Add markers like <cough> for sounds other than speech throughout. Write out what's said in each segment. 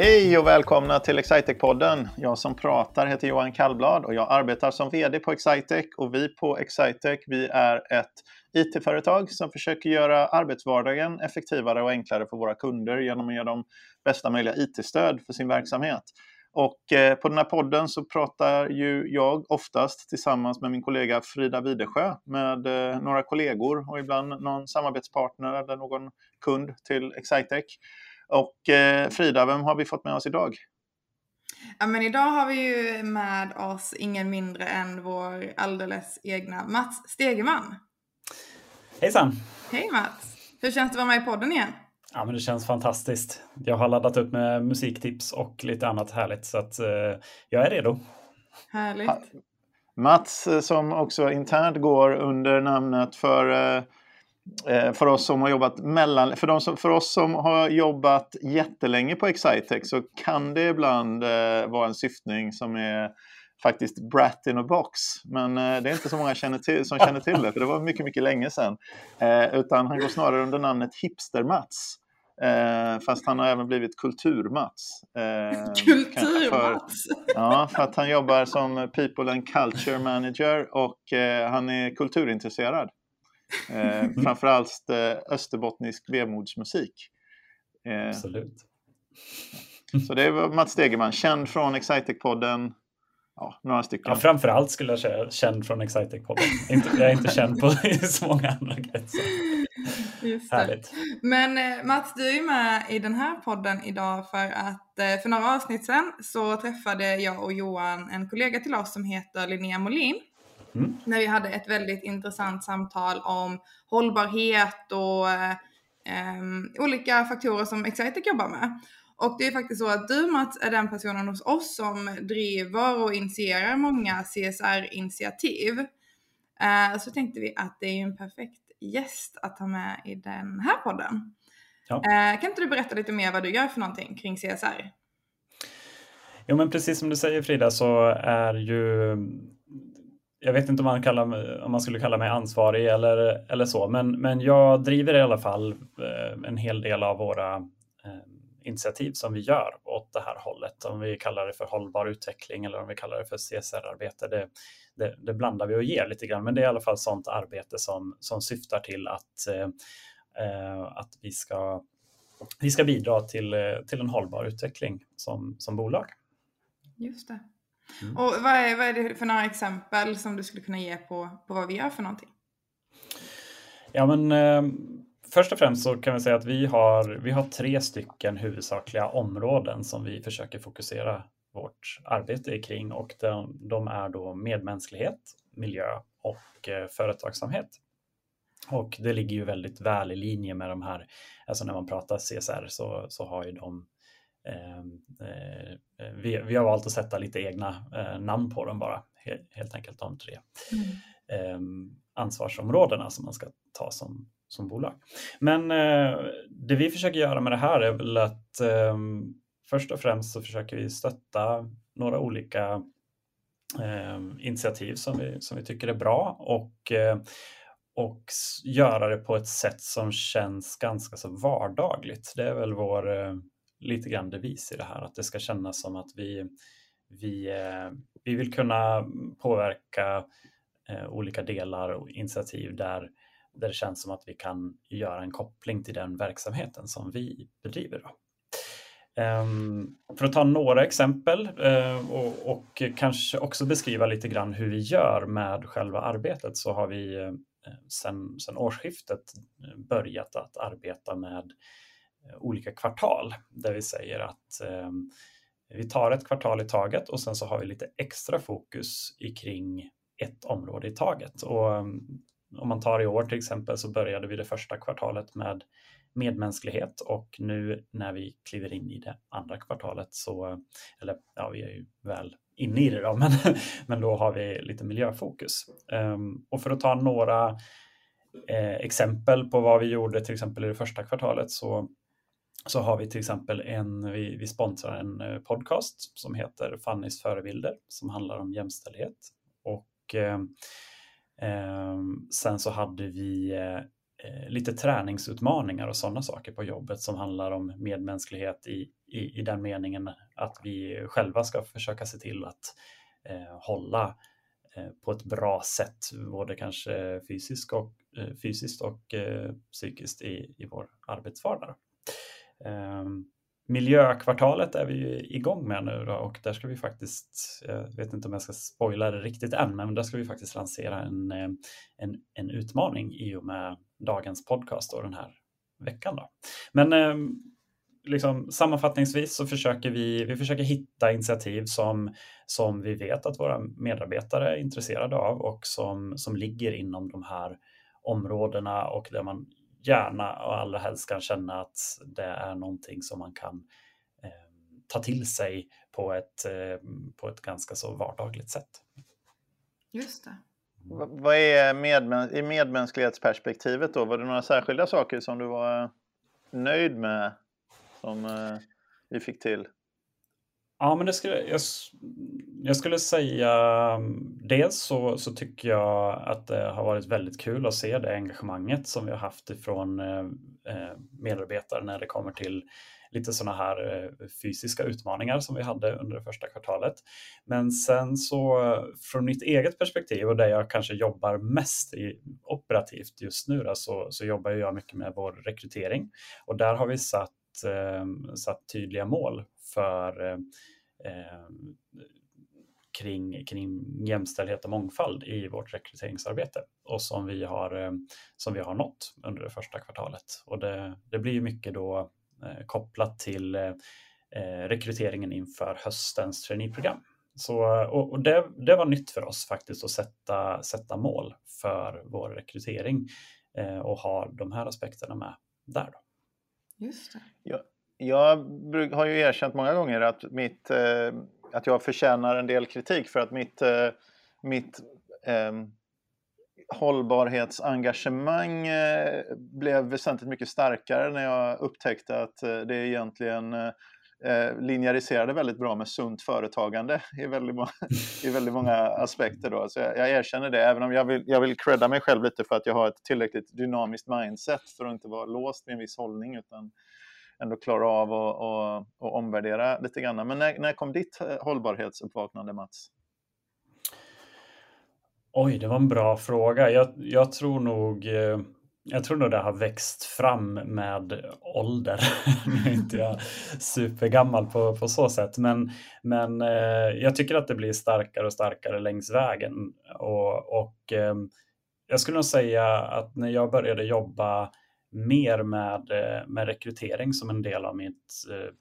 Hej och välkomna till Excitec-podden. Jag som pratar heter Johan Kallblad och jag arbetar som VD på Excitec. Och vi på Excitec vi är ett IT-företag som försöker göra arbetsvardagen effektivare och enklare för våra kunder genom att ge dem bästa möjliga IT-stöd för sin verksamhet. Och eh, på den här podden så pratar ju jag oftast tillsammans med min kollega Frida Videsjö med eh, några kollegor och ibland någon samarbetspartner eller någon kund till Excitec. Och eh, Frida, vem har vi fått med oss idag? Ja, men idag har vi ju med oss ingen mindre än vår alldeles egna Mats Stegeman. Hejsan! Hej Mats! Hur känns det att vara med i podden igen? Ja, men det känns fantastiskt. Jag har laddat upp med musiktips och lite annat härligt så att eh, jag är redo. Härligt. Mats eh, som också internt går under namnet för eh, Eh, för oss som har jobbat mellan, för, de som, för oss som har jobbat jättelänge på Excitec så kan det ibland eh, vara en syftning som är faktiskt brat in a box. Men eh, det är inte så många känner till, som känner till det, för det var mycket, mycket länge sedan. Eh, utan han går snarare under namnet Hipster-Mats. Eh, fast han har även blivit Kultur-Mats. Eh, Kultur-Mats? Ja, för att han jobbar som People and Culture Manager och eh, han är kulturintresserad. Eh, <laughs> framförallt eh, österbottnisk vemodsmusik. Eh, Absolut. Så det var Mats Stegeman, känd från Excitec-podden. Ja, några stycken. Ja, framförallt skulle jag säga känd från Excitec-podden. jag är inte känd på <laughs> så många andra kretsar. Just Härligt. Men eh, Mats, du är med i den här podden idag för att eh, för några avsnitt sedan så träffade jag och Johan en kollega till oss som heter Linnea Molin. Mm. När vi hade ett väldigt intressant samtal om hållbarhet och eh, olika faktorer som Excitec jobbar med. Och det är faktiskt så att du Mats är den personen hos oss som driver och initierar många CSR-initiativ. Eh, så tänkte vi att det är en perfekt gäst att ha med i den här podden. Ja. Eh, kan inte du berätta lite mer vad du gör för någonting kring CSR? Jo men precis som du säger Frida så är ju jag vet inte om man, kallar, om man skulle kalla mig ansvarig eller, eller så, men, men jag driver i alla fall eh, en hel del av våra eh, initiativ som vi gör åt det här hållet. Om vi kallar det för hållbar utveckling eller om vi kallar det för CSR-arbete, det, det, det, blandar vi och ger lite grann. Men det är i alla fall sånt arbete som, som syftar till att, eh, eh att vi, ska, vi ska bidra till, till en hållbar utveckling som, som bolag. Just det. Mm. Och vad är, vad är det för några exempel som du skulle kunna ge på, på vad vi gör för någonting? Ja, men eh, först och främst så kan vi säga att vi har, vi har tre stycken huvudsakliga områden som vi försöker fokusera vårt arbete kring och de, de är då medmänsklighet, miljö och eh, företagsamhet. Och det ligger ju väldigt väl i linje med de här, alltså när man pratar CSR så, så har ju de vi, vi, har valt att sätta lite egna eh, namn på dem bara, helt enkelt de tre mm. Ehm, ansvarsområdena som man ska ta som, som bolag. Men eh, det vi försöker göra med det här är väl att ehm, först och främst så försöker vi stötta några olika initiativ som vi, som vi tycker är bra och och göra det på ett sätt som känns ganska så vardagligt. Det är väl vår, lite grann devis i det här, att det ska kännas som att vi, vi, eh, vi vill kunna påverka eh, olika delar och initiativ där, där det känns som att vi kan göra en koppling till den verksamheten som vi bedriver. Då. Ehm, för att ta några exempel eh, och, och, kanske också beskriva lite grann hur vi gör med själva arbetet så har vi sedan årsskiftet börjat att arbeta med Eh, olika kvartal där vi säger att eh, vi tar ett kvartal i taget och sen så har vi lite extra fokus kring ett område i taget. Och eh, om man tar i år till exempel så började vi det första kvartalet med medmänsklighet och nu när vi kliver in i det andra kvartalet så, eller ja, vi är ju väl inne i det då, <laughs> men, men då har vi lite miljöfokus. Um, och för att ta några eh, exempel på vad vi gjorde till exempel i det första kvartalet så så har vi till exempel en, vi, vi sponsrar en eh, podcast som heter Fannys förebilder som handlar om jämställdhet. Och eh, eh, sen så hade vi eh, eh, lite träningsutmaningar och sådana saker på jobbet som handlar om medmänsklighet i, i, i den meningen att vi själva ska försöka se till att eh, hålla eh, på ett bra sätt, både kanske fysiskt och, eh, fysiskt och eh, psykiskt i, i vår arbetsvardag. Ehm, miljökvartalet är vi igång med nu då, och där ska vi faktiskt, jag vet inte om jag ska spoila det riktigt än, men där ska vi faktiskt lansera en, eh, en, en utmaning i och med dagens podcast och den här veckan. Då. Men ehm, liksom, sammanfattningsvis så försöker vi, vi försöker hitta initiativ som, som vi vet att våra medarbetare är intresserade av och som, som ligger inom de här områdena och där man gärna och allra helst kan känna att det är någonting som man kan eh, ta till sig på ett, eh, på ett ganska så vardagligt sätt. Just det. vad är medmäns i medmänsklighetsperspektivet då? Var det några särskilda saker som du var nöjd med som eh, vi fick till? Ja, men det skulle, jag, jag skulle säga mm, dels så, så tycker jag att det har varit väldigt kul att se det engagemanget som vi har haft ifrån eh, eh medarbetare när det kommer till lite sådana här eh, fysiska utmaningar som vi hade under det första kvartalet. Men sen så från mitt eget perspektiv och där jag kanske jobbar mest i, operativt just nu då, så, så jobbar jag mycket med vår rekrytering och där har vi satt Ehm, satt tydliga mål för eh, kring, kring jämställdhet och mångfald i vårt rekryteringsarbete och som vi har, eh, som vi har nått under det första kvartalet. Och det, det blir mycket då eh, kopplat till eh, rekryteringen inför höstens traineeprogram. Så, och, och det, det, var nytt för oss faktiskt att sätta, sätta mål för vår rekrytering eh, och ha de här aspekterna med där. Då. Just det. Jag, jag har ju erkänt många gånger att, mitt, eh, att jag förtjänar en del kritik för att mitt, eh, mitt eh, hållbarhetsengagemang eh, blev väsentligt mycket starkare när jag upptäckte att eh, det egentligen eh, eh, linjäriserade väldigt bra med sunt företagande i väldigt, många, <laughs> i väldigt många aspekter. Då. Så jag, jag erkänner det, även om jag vill, jag vill credda mig själv lite för att jag har ett tillräckligt dynamiskt mindset för att inte vara låst vid en viss hållning utan ändå klara av att och, och omvärdera lite grann. Men när, när kom ditt eh, hållbarhetsuppvaknande Mats? Oj, det var en bra fråga. Jag, jag tror nog eh, jag tror nog det har växt fram med ålder. <laughs> nu är inte jag supergammal på, på så sätt, men, men eh, jag tycker att det blir starkare och starkare längs vägen. Och, och eh, jag skulle nog säga att när jag började jobba mer med, eh, med rekrytering som en del av mitt eh,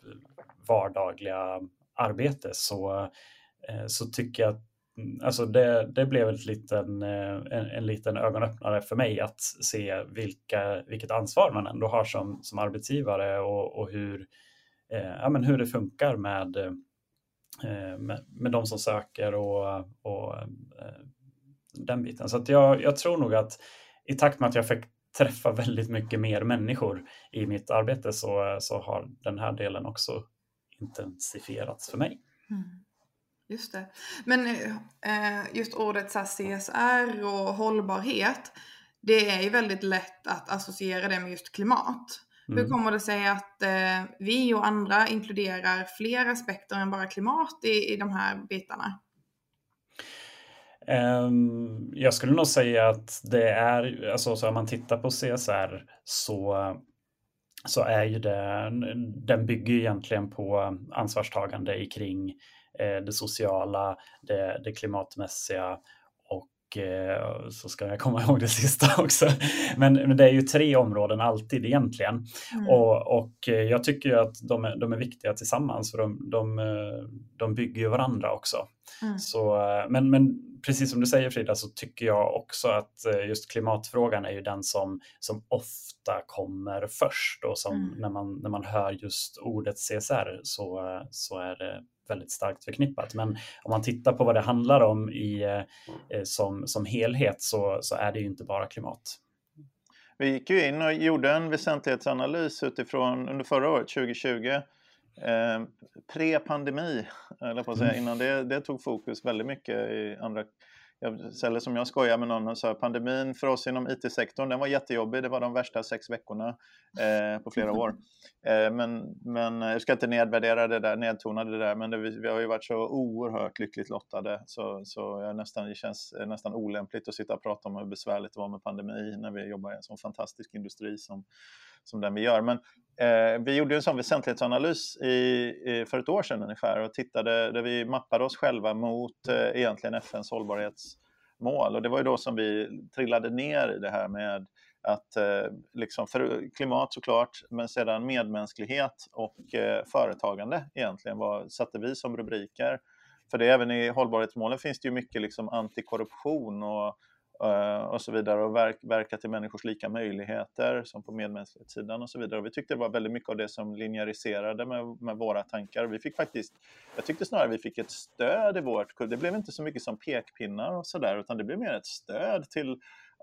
vardagliga arbete så, eh, så tycker jag att alltså det, det blev ett liten, eh, en, en liten ögonöppnare för mig att se vilka, vilket ansvar man ändå har som, som arbetsgivare och, och hur, eh, ja, men hur det funkar med, eh, med, med de som söker och, och den biten. Så att jag, jag tror nog att i takt med att jag fick träffa väldigt mycket mer människor i mitt arbete så, så har den här delen också intensifierats för mig. Mm. Just det. Men eh, just ordet så CSR och hållbarhet, det är ju väldigt lätt att associera det med just klimat. Mm. Hur kommer det sig att eh, vi och andra inkluderar fler aspekter än bara klimat i, i de här bitarna? Ehm, jag skulle nog säga att det är, alltså så om man tittar på CSR så, så är ju det, den bygger egentligen på ansvarstagande i kring det sociala, det, det klimatmässiga och eh, så ska jag komma <laughs> ihåg det sista också. Men, men det är ju tre områden alltid egentligen. Mm. Och, och jag tycker ju att de är, de är viktiga tillsammans för de, de, de bygger ju varandra också. Mm. Så, men, men precis som du säger Frida så tycker jag också att eh, just klimatfrågan är ju den som, som ofta kommer först och som mm. när, man, när man hör just ordet CSR så, så är det väldigt starkt förknippat. Men om man tittar på vad det handlar om i, eh, som, som helhet så, så är det ju inte bara klimat. Vi gick ju in och gjorde en väsentlighetsanalys utifrån under förra året, 2020, eh, pre-pandemi, eller på att säga, mm. innan det, det tog fokus väldigt mycket i andra eller som jag skojar med någon, så pandemin för oss inom IT-sektorn, den var jättejobbig. Det var de värsta sex veckorna eh, på flera år. <laughs> Eh, men, men jag ska inte nedvärdera det där, nedtona det där, men det, vi, vi, har ju varit så oerhört lyckligt lottade så, så jag nästan, det känns nästan olämpligt att sitta och prata om hur besvärligt det var med pandemi när vi jobbar i en sån fantastisk industri som, som den vi gör. Men eh, vi gjorde en sån väsentlighetsanalys i, i, för ett år sedan ungefär och tittade där vi mappade oss själva mot eh, egentligen FNs hållbarhetsmål och det var ju då som vi trillade ner i det här med att eh, liksom för klimat såklart, men sedan medmänsklighet och eh, företagande egentligen var, satte vi som rubriker. För det även i hållbarhetsmålen finns det ju mycket liksom antikorruption och och så vidare och verk, verka till människors lika möjligheter som på medmänsklighetssidan och så vidare. Och vi tyckte det var väldigt mycket av det som linjäriserade med, med våra tankar. Vi fick faktiskt, jag tyckte snarare vi fick ett stöd i vårt, det blev inte så mycket som pekpinnar och sådär utan det blev mer ett stöd till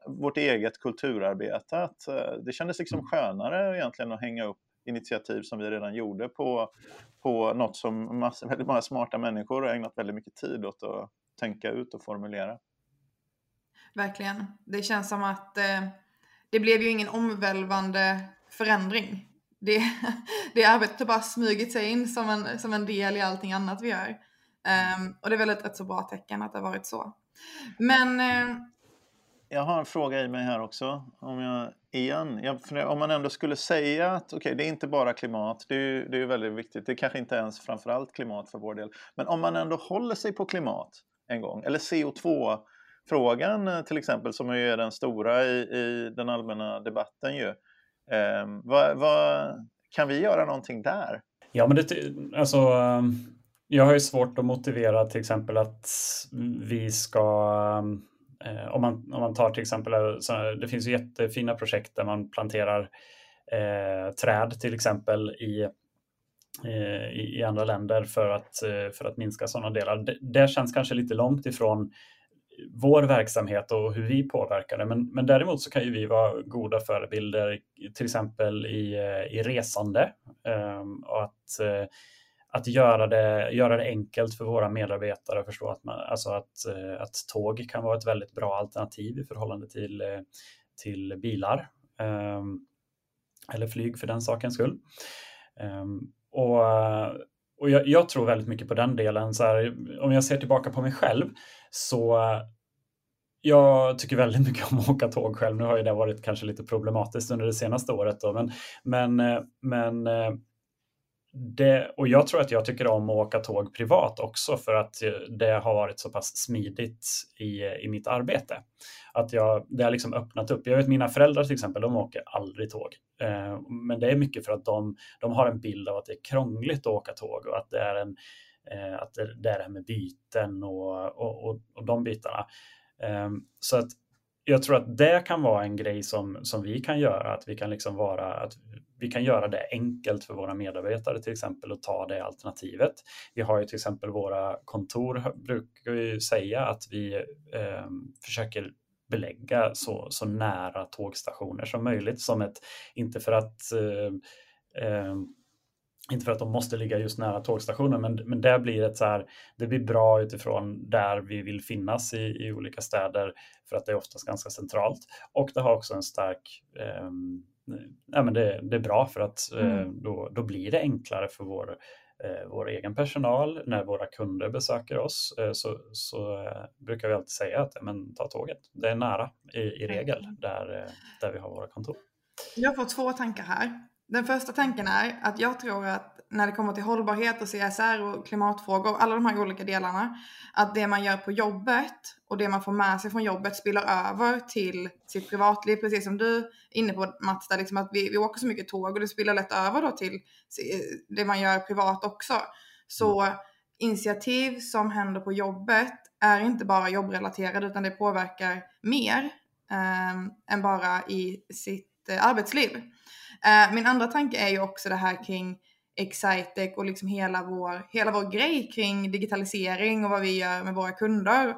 vårt eget kulturarbete. Att, eh, det kändes liksom mm. skönare egentligen att hänga upp initiativ som vi redan gjorde på, på något som massor, väldigt många smarta människor har ägnat väldigt mycket tid åt att tänka ut och formulera. Verkligen. Det känns som att eh, det blev ju ingen omvälvande förändring. Det, <laughs> det arbetet har bara smugit sig in som en, som en del i allting annat vi gör. Um, och det är väl ett rätt så bra tecken att det har varit så. Men... Uh... jag har en fråga i mig här också. Om jag, igen, jag, om man ändå skulle säga att okay, det är inte bara klimat, det är ju det är väldigt viktigt. Det är kanske inte ens framförallt klimat för vår del. Men om man ändå håller sig på klimat en gång, eller CO2 frågan eh, till exempel, som ju är den stora i, i den allmänna debatten ju. Eh, vad, vad, kan vi göra någonting där? Ja, men det, alltså, ehm, jag har ju svårt att motivera till exempel att vi ska ehm, eh, om, man, om man tar till exempel, eh, det finns ju jättefina projekt där man planterar eh, träd till exempel i, eh, i, andra länder för att, för att minska sådana delar. Det, det känns kanske lite långt ifrån vår verksamhet och hur vi påverkar det. Men, men däremot så kan ju vi vara goda förebilder till exempel i, eh, i resande um, och att, uh, att göra, det, göra det enkelt för våra medarbetare att förstå att, man, alltså att, uh, att tåg kan vara ett väldigt bra alternativ i förhållande till, uh, till bilar um, eller flyg för den sakens skull. Um, och och jag, jag, tror väldigt mycket på den delen. Så här, om jag ser tillbaka på mig själv så eh, jag tycker väldigt <laughs> mycket om att åka tåg själv. Nu har ju det varit kanske lite problematiskt under det senaste året. Då, men, men, eh, men eh, det, och jag tror att jag tycker om att åka tåg privat också för att eh, det har varit så pass smidigt i, eh, i mitt arbete. Att jag, det har liksom öppnat upp. Jag vet mina föräldrar till exempel, de åker aldrig tåg. Eh, men det är mycket för att de, de har en bild av att det är krångligt att åka tåg och att det är, en, eh, att det, det är det här med byten och, och, och, och de bitarna. Eh, så att jag tror att det kan vara en grej som, som vi kan göra, att vi kan liksom vara, att vi kan göra det enkelt för våra medarbetare till exempel att ta det alternativet. Vi har ju till exempel våra kontor brukar ju säga att vi eh, försöker belägga så, så nära tågstationer som möjligt som ett, inte för att eh, eh, inte för att de måste ligga just nära tågstationen, men, men det blir ett så här, det blir bra utifrån där vi vill finnas i, i olika städer för att det är oftast ganska centralt. Och det har också en stark, eh, ja, men det, det, är bra för att eh, mm. då, då blir det enklare för vår, eh, vår egen personal när våra kunder besöker oss eh, så, så eh, brukar vi alltid säga att men, ta tåget, det är nära i, i regel där, eh, där vi har våra kontor. Jag får två tankar här. Den första tanken är att jag tror att när det kommer till hållbarhet och CSR och klimatfrågor, alla de här olika delarna, att det man gör på jobbet och det man får med sig från jobbet spiller över till sitt privatliv, precis som du är inne på Mats, där liksom att vi, vi åker så mycket tåg och det spiller lätt över då till det man gör privat också. Så mm. initiativ som händer på jobbet är inte bara jobbrelaterade utan det påverkar mer eh, än bara i sitt eh, arbetsliv. Eh, min andra tanke är ju också det här kring Excitec och liksom hela vår, hela vår grej kring digitalisering och vad vi gör med våra kunder.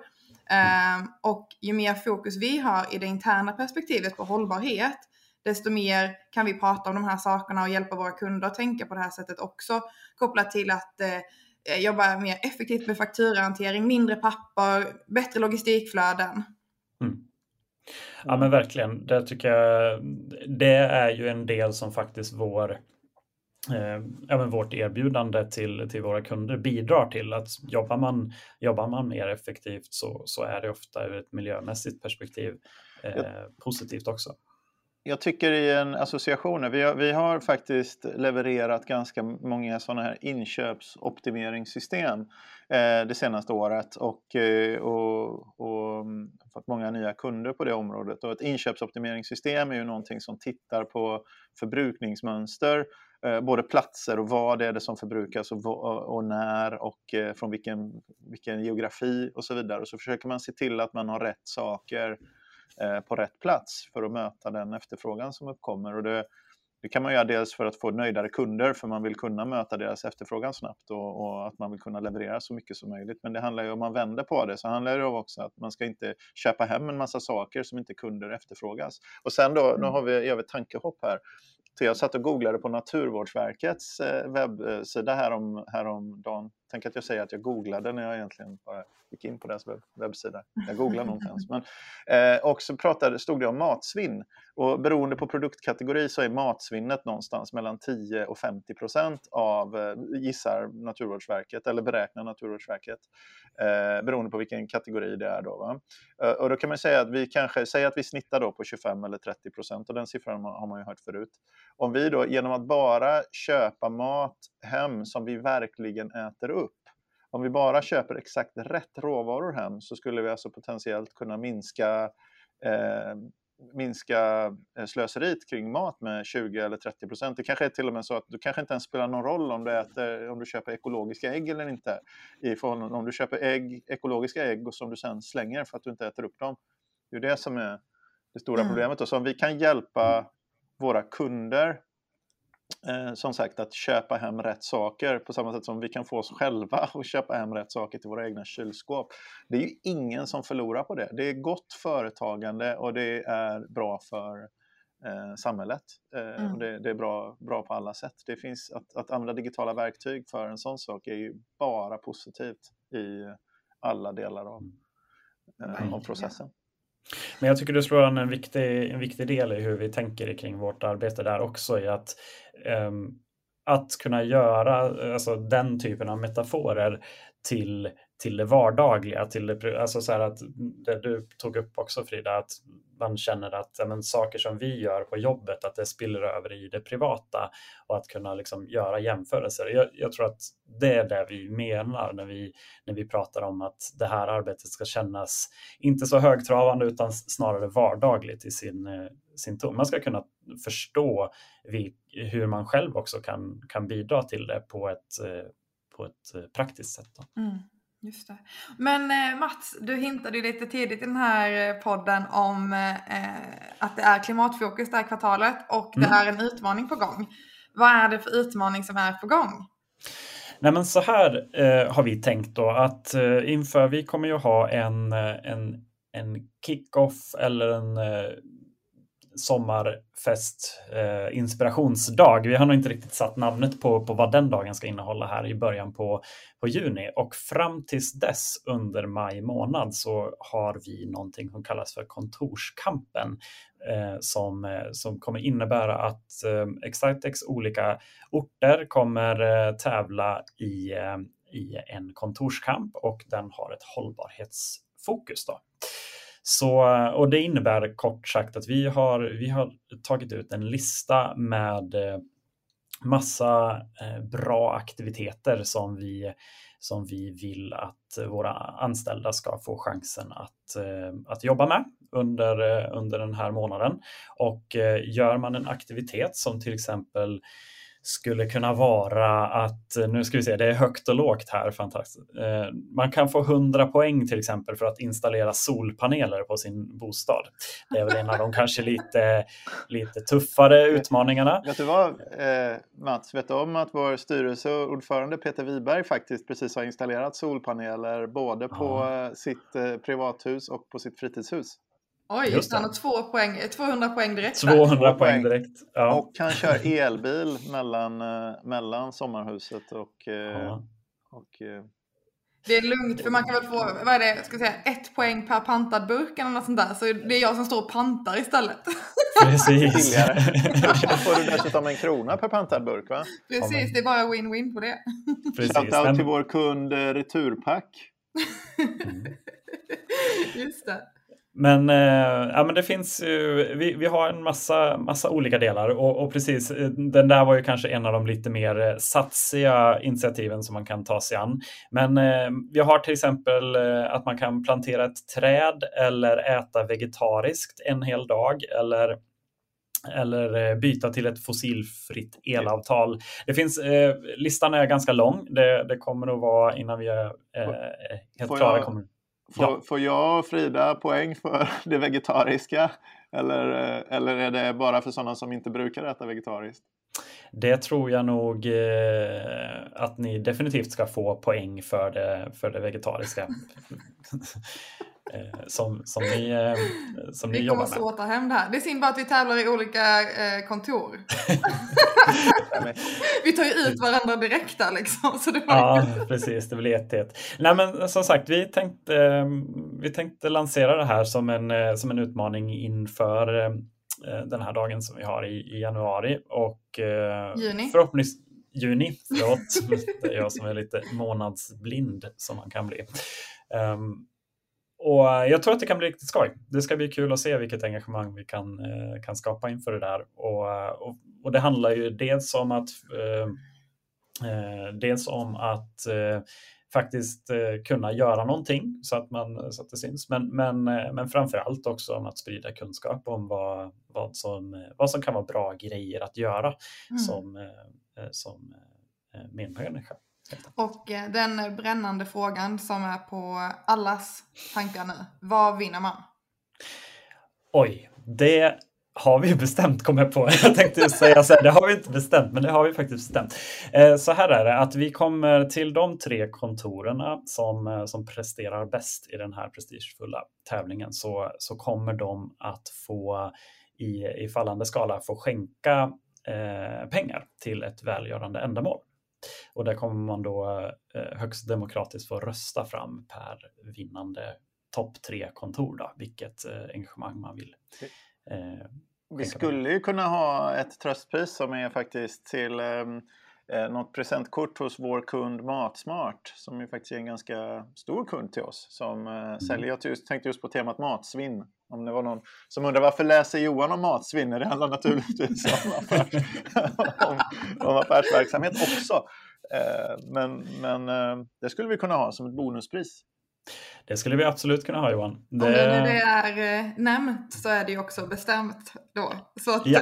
Eh, och ju mer fokus vi har i det interna perspektivet på hållbarhet, desto mer kan vi prata om de här sakerna och hjälpa våra kunder att tänka på det här sättet också. Kopplat till att eh, jobba mer effektivt med fakturahantering, mindre papper, bättre logistikflöden. Mm. Ja men verkligen, det tycker jag, det är ju en del som faktiskt vår eh, även vårt erbjudande till, till våra kunder bidrar till att jobbar man, jobbar man mer effektivt så, så är det ofta ur ett miljömässigt perspektiv eh, positivt också jag tycker i en association, vi har, vi har faktiskt levererat ganska många sådana här inköpsoptimeringssystem eh, det senaste året och, eh, och, och, mm, fått många nya kunder på det området. Och ett inköpsoptimeringssystem är ju någonting som tittar på förbrukningsmönster, eh, både platser och vad det är det som förbrukas och, och när och eh, från vilken, vilken geografi och så vidare. Och så försöker man se till att man har rätt saker Eh, på rätt plats för att möta den efterfrågan som uppkommer. Och det, det kan man göra dels för att få nöjdare kunder, för man vill kunna möta deras efterfrågan snabbt och, och, att man vill kunna leverera så mycket som möjligt. Men det handlar ju om man vänder på det, så handlar det också om att man ska inte köpa hem en massa saker som inte kunder efterfrågas. Och sen då, nu mm. har vi, gör vi ett tankehopp här. Så jag satt och googlade på Naturvårdsverkets eh, webbsida härom, häromdagen. Tänk att jag säger att jag googlade när jag egentligen bara gick in på deras webbsida. Jag googlar nog inte ens. Men, eh, och så pratade, stod det om matsvinn. Och beroende på produktkategori så är matsvinnet någonstans mellan 10 och 50 procent av, eh, gissar Naturvårdsverket, eller beräknar Naturvårdsverket, eh, beroende på vilken kategori det är. Då, va? Eh, och då kan man säga att vi kanske, säg att vi snittar då på 25 eller 30 procent, och den siffran har man ju hört förut. Om vi då genom att bara köpa mat hem som vi verkligen äter upp, om vi bara köper exakt rätt råvaror hem så skulle vi alltså potentiellt kunna minska eh, minska eh, slöseriet kring mat med 20 eller 30 procent. Det kanske är till och med så att du kanske inte ens spelar någon roll om du, äter, om du köper ekologiska ägg eller inte. I om du köper ägg, ekologiska ägg och som du sen slänger för att du inte äter upp dem. Det är det som är det stora mm. problemet. Och så om vi kan hjälpa våra kunder eh, som sagt att köpa hem rätt saker på samma sätt som vi kan få oss själva <laughs> att köpa hem rätt saker till våra egna kylskåp. Det är ju ingen som förlorar på det. Det är gott företagande och det är bra för eh, samhället. Eh, mm. och det, det, är bra, bra på alla sätt. Det finns, att, att använda digitala verktyg för en sån sak är ju bara positivt i alla delar av, eh, av processen. Men jag tycker du slår an en viktig, en viktig del i hur vi tänker kring vårt arbete där också i att um, att kunna göra alltså, den typen av metaforer till till det vardagliga, till det, alltså så att det du tog upp också Frida, att man känner att men, saker som vi gör på jobbet, att det spiller över i det privata och att kunna liksom göra jämförelser. Jag, jag, tror att det är det vi menar när vi, när vi pratar om att det här arbetet ska kännas inte så högtravande utan snarare vardagligt i sin, eh, sin ton. Man ska kunna förstå hur man själv också kan, kan bidra till det på ett, eh, på ett eh, praktiskt sätt. Mm. Just det. Men eh, Mats, du hintade ju lite tidigt i den här eh, podden om eh, att det är klimatfokus det här kvartalet och det mm. är en utmaning på gång. Vad är det för utmaning som är på gång? Nej men så här eh, har vi tänkt då att eh, inför, vi kommer ju ha en, eh, en, en kick-off eller en sommarfest eh, inspirationsdag. Vi har nog inte riktigt satt namnet på, på vad den dagen ska innehålla här i början på, på juni och fram tills dess under maj månad så har vi någonting som kallas för kontorskampen eh, som, eh, som kommer innebära att eh, Excitex olika orter kommer eh, tävla i, eh, i en kontorskamp och den har ett hållbarhetsfokus. Då. Så, och det innebär kort sagt att vi har, vi har tagit ut en lista med eh, massa eh, bra aktiviteter som vi, som vi vill att våra anställda ska få chansen att, eh, att jobba med under, under den här månaden. Och gör man en aktivitet som till exempel skulle kunna vara att, nu ska vi se, det är högt och lågt här, fantastiskt. Eh, man kan få 100 poäng till exempel för att installera solpaneler på sin bostad. Det är väl en av de kanske lite, lite tuffare utmaningarna. Vet du vad eh, Mats, vet du om att vår styrelseordförande Peter Wiberg faktiskt precis har installerat solpaneler både på ja. sitt eh, privathus och på sitt fritidshus? Oj, Just han har två poäng, 200 poäng direkt. 200 poäng direkt. Ja. Och han kör <laughs> elbil mellan, eh, mellan sommarhuset och, eh, ja. Och, eh, det är lugnt för man kan väl få, vad är det, ska säga, ett poäng per pantad burk eller något sånt där. Så det är jag som står och pantar istället. <laughs> Precis. <laughs> Då får du dessutom en krona per pantad burk va? Precis, det är bara win-win på det. Shoutout till vår kund eh, Returpack. Mm. Just det. Men, eh, ja, men det finns ju, vi, vi har en massa, massa olika delar och, och, precis, eh, den där var ju kanske en av de lite mer eh, satsiga initiativen som man kan ta sig an. Men eh, vi har till exempel eh, att man kan plantera ett träd eller äta vegetariskt en hel dag eller eller byta till ett fossilfritt elavtal. Det finns, eh, listan är ganska lång. Det, det kommer att vara innan vi är eh, helt får klara. Jag, kommer... Får, ja. får jag och Frida poäng för <laughs> det vegetariska? Eller, eller är det bara för sådana som inte brukar äta vegetariskt? Det tror jag nog eh, att ni definitivt ska få poäng för det, för det vegetariska. <laughs> Eh, som, som ni, eh, som ni jobbar med. Vi kommer ta hem det här. Det är synd bara att vi tävlar i olika eh, kontor. <laughs> vi tar ju ut varandra direkt där liksom. Så det var ja, precis. Det blir jättet. Nej, men som sagt, vi tänkte, vi tänkte lansera det här som en, som en utmaning inför den här dagen som vi har i, i januari och juni. förhoppningsvis juni, förlåt. det <laughs> är jag som är lite månadsblind som man kan bli. Um, och jag tror att det kan bli riktigt skoj. Det ska bli kul att se vilket engagemang vi kan, eh, kan skapa inför det där. Och, och, och det handlar ju dels om att, eh, eh dels om att eh, faktiskt eh, kunna göra någonting så att, man, så att det syns. Men, men, eh, men framför allt också om att sprida kunskap om vad, vad, som, vad som kan vara bra grejer att göra mm. som, som medmänniska. Och eh, den brännande frågan som är på allas tankar nu. Vad vinner man? Oj, det har vi bestämt kom jag på. <laughs> Jag tänkte säga så här, det har vi inte bestämt, men det har vi faktiskt bestämt. Eh, så här är det att vi kommer till de tre kontorerna som, eh, som presterar bäst i den här prestigefulla tävlingen så, så kommer de att få i, i fallande skala få skänka eh, pengar till ett välgörande ändamål. Och där kommer man då eh, högst demokratiskt få rösta fram per vinnande topp tre kontor, då, vilket eh, engagemang man vill. Eh, Vi skulle ju kunna ha ett tröstpris som är faktiskt till ehm, eh, något presentkort hos vår kund Matsmart som ju faktiskt är en ganska stor kund till oss som eh, mm. säljer, jag just, tänkte just på temat matsvinn. Om det var någon som undrar varför läser Johan om matsvinn? Det handlar naturligtvis <laughs> om, affärs, om, <laughs> om affärsverksamhet också. Eh, men, men eh, det skulle vi kunna ha som ett bonuspris. Det skulle vi absolut kunna ha Johan. Det... Om det nu är eh, nämnt så är det ju också bestämt då. Så att... ja.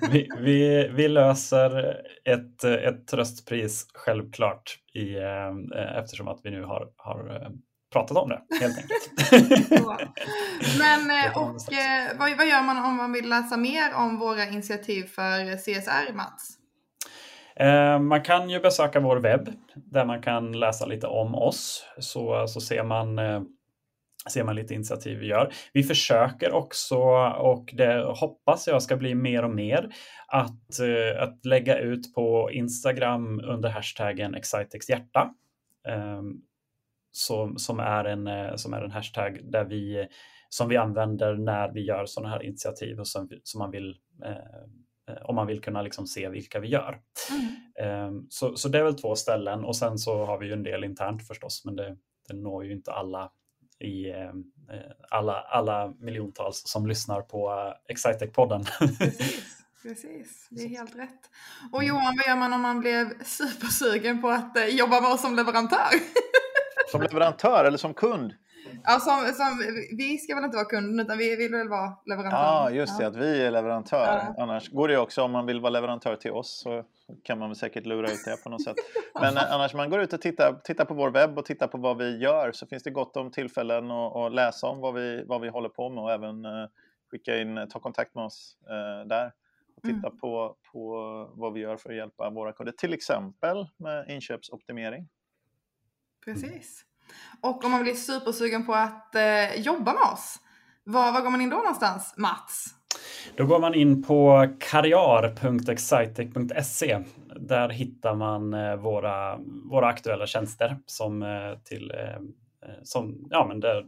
<laughs> vi, vi, vi, löser ett, ett tröstpris självklart i, eftersom att vi nu har, har pratat om det helt enkelt. <laughs> Men och vad, vad gör man om man vill läsa mer om våra initiativ för CSR Mats? Eh, man kan ju besöka vår webb där man kan läsa lite om oss så, så ser man eh, ser man lite initiativ vi gör. Vi försöker också, och det hoppas jag ska bli mer och mer, att, eh, att lägga ut på Instagram under hashtaggen excitexhjärta. Ehm, som, som, är en, som är en hashtag där vi, som vi använder när vi gör sådana här initiativ och som, som man vill Eh, om man vill kunna liksom se vilka vi gör. Mm. Ehm, så, så det är väl två ställen och sen så har vi ju en del internt förstås, men det, det når ju inte alla i ehm, eh, alla, alla miljontals som lyssnar på eh, Excitec-podden. Precis, precis, det är helt rätt. Och Johan, vad gör man om man blev supersugen på att jobba med oss som leverantör? Som leverantör eller som kund? Ja, som, som, vi ska väl inte vara kunden utan vi vill väl vara leverantör. Ja, just det, att vi är leverantör. Ja. Annars går det också om man vill vara leverantör till oss så kan man säkert lura ut det på något sätt. <laughs> Men eh, annars man går ut och tittar, tittar på vår webb och tittar på vad vi gör så finns det gott om tillfällen att, att läsa om vad vi, vad vi håller på med och även uh, skicka in, ta kontakt med oss uh, där och titta mm. på, på vad vi gör för att hjälpa våra kunder. Till exempel med inköpsoptimering. Precis. Och om man blir supersugen på att eh, jobba med oss, var, var går man in då någonstans, Mats? Då går man in på karriar.excitec.se där hittar man våra, våra aktuella tjänster som till som, ja, men där,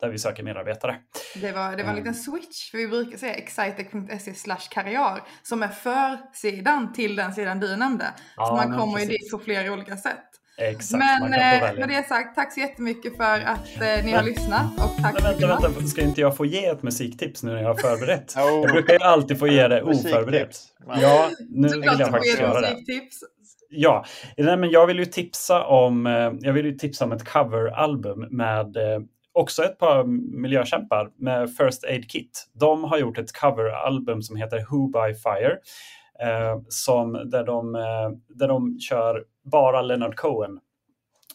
där vi söker medarbetare. Det var, det var en liten switch, för vi brukar säga excitec.se slash karriär som är försidan till den sidan du nämnde. Ja, så man kommer ju dit på flera olika sätt. Exakt, Men eh, med det sagt, tack så jättemycket för att eh, ni har lyssnat och tack Men vänta, vänta, vänta, ska inte jag få ge ett musiktips nu när jag har förberett? <laughs> oh. Jag brukar ju alltid få ge det <laughs> oförberett. Ja, nu vill jag faktiskt göra det. Ja, nej, men jag vill ju tipsa om, eh, jag vill ju tipsa om ett coveralbum med eh, också ett par miljökämpar med First Aid Kit. De har gjort ett coveralbum som heter Who by Fire. Eh, som, där, de, eh, där de kör bara Leonard Cohen.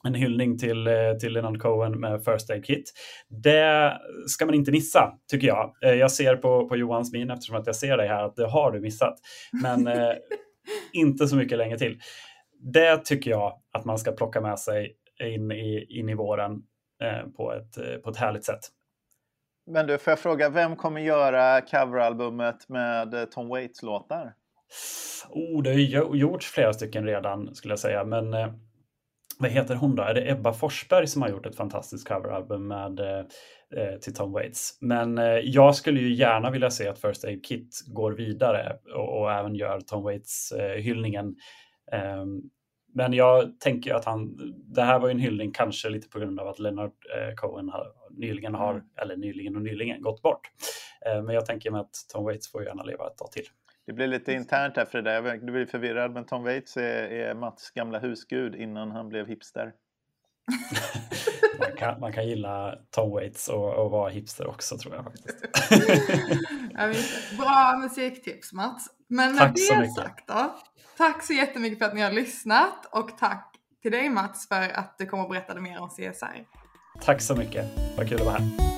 En hyllning till, eh, till Leonard Cohen med First Aid Kit. Det ska man inte missa, tycker jag. Eh, jag ser på, på Johans min, eftersom att jag ser dig här, att det har du missat. Men eh, <laughs> inte så mycket länge till. Det tycker jag att man ska plocka med sig in i, in i våren eh, på, ett, på ett härligt sätt. Men du, får jag fråga, vem kommer göra coveralbumet med Tom Waits låtar? Oh, det har ju gjorts flera stycken redan skulle jag säga, men eh, vad heter hon då? Är det Ebba Forsberg som har gjort ett fantastiskt coveralbum med eh, eh till Tom Waits? Men eh, jag skulle ju gärna vilja se att First Aid Kit går vidare och, och även gör Tom Waits eh. Ehm, men jag tänker att han, det här var ju en hyllning kanske lite på grund av att Leonard eh, Cohen har, nyligen har, mm. eller nyligen och nyligen gått bort. men jag tänker mig att Tom Waits får gärna leva ett tag till. Det blir lite internt här där. Du blir förvirrad, men Tom Waits är, är Mats gamla husgud innan han blev hipster. <laughs> man, kan, man kan gilla Tom Waits och, och vara hipster också tror jag faktiskt. <laughs> Bra musiktips Mats. Men med tack det sagt då. Tack så jättemycket för att ni har lyssnat och tack till dig Mats för att du kom och berättade mer om CSR. Tack så mycket. Vad kul att vara här.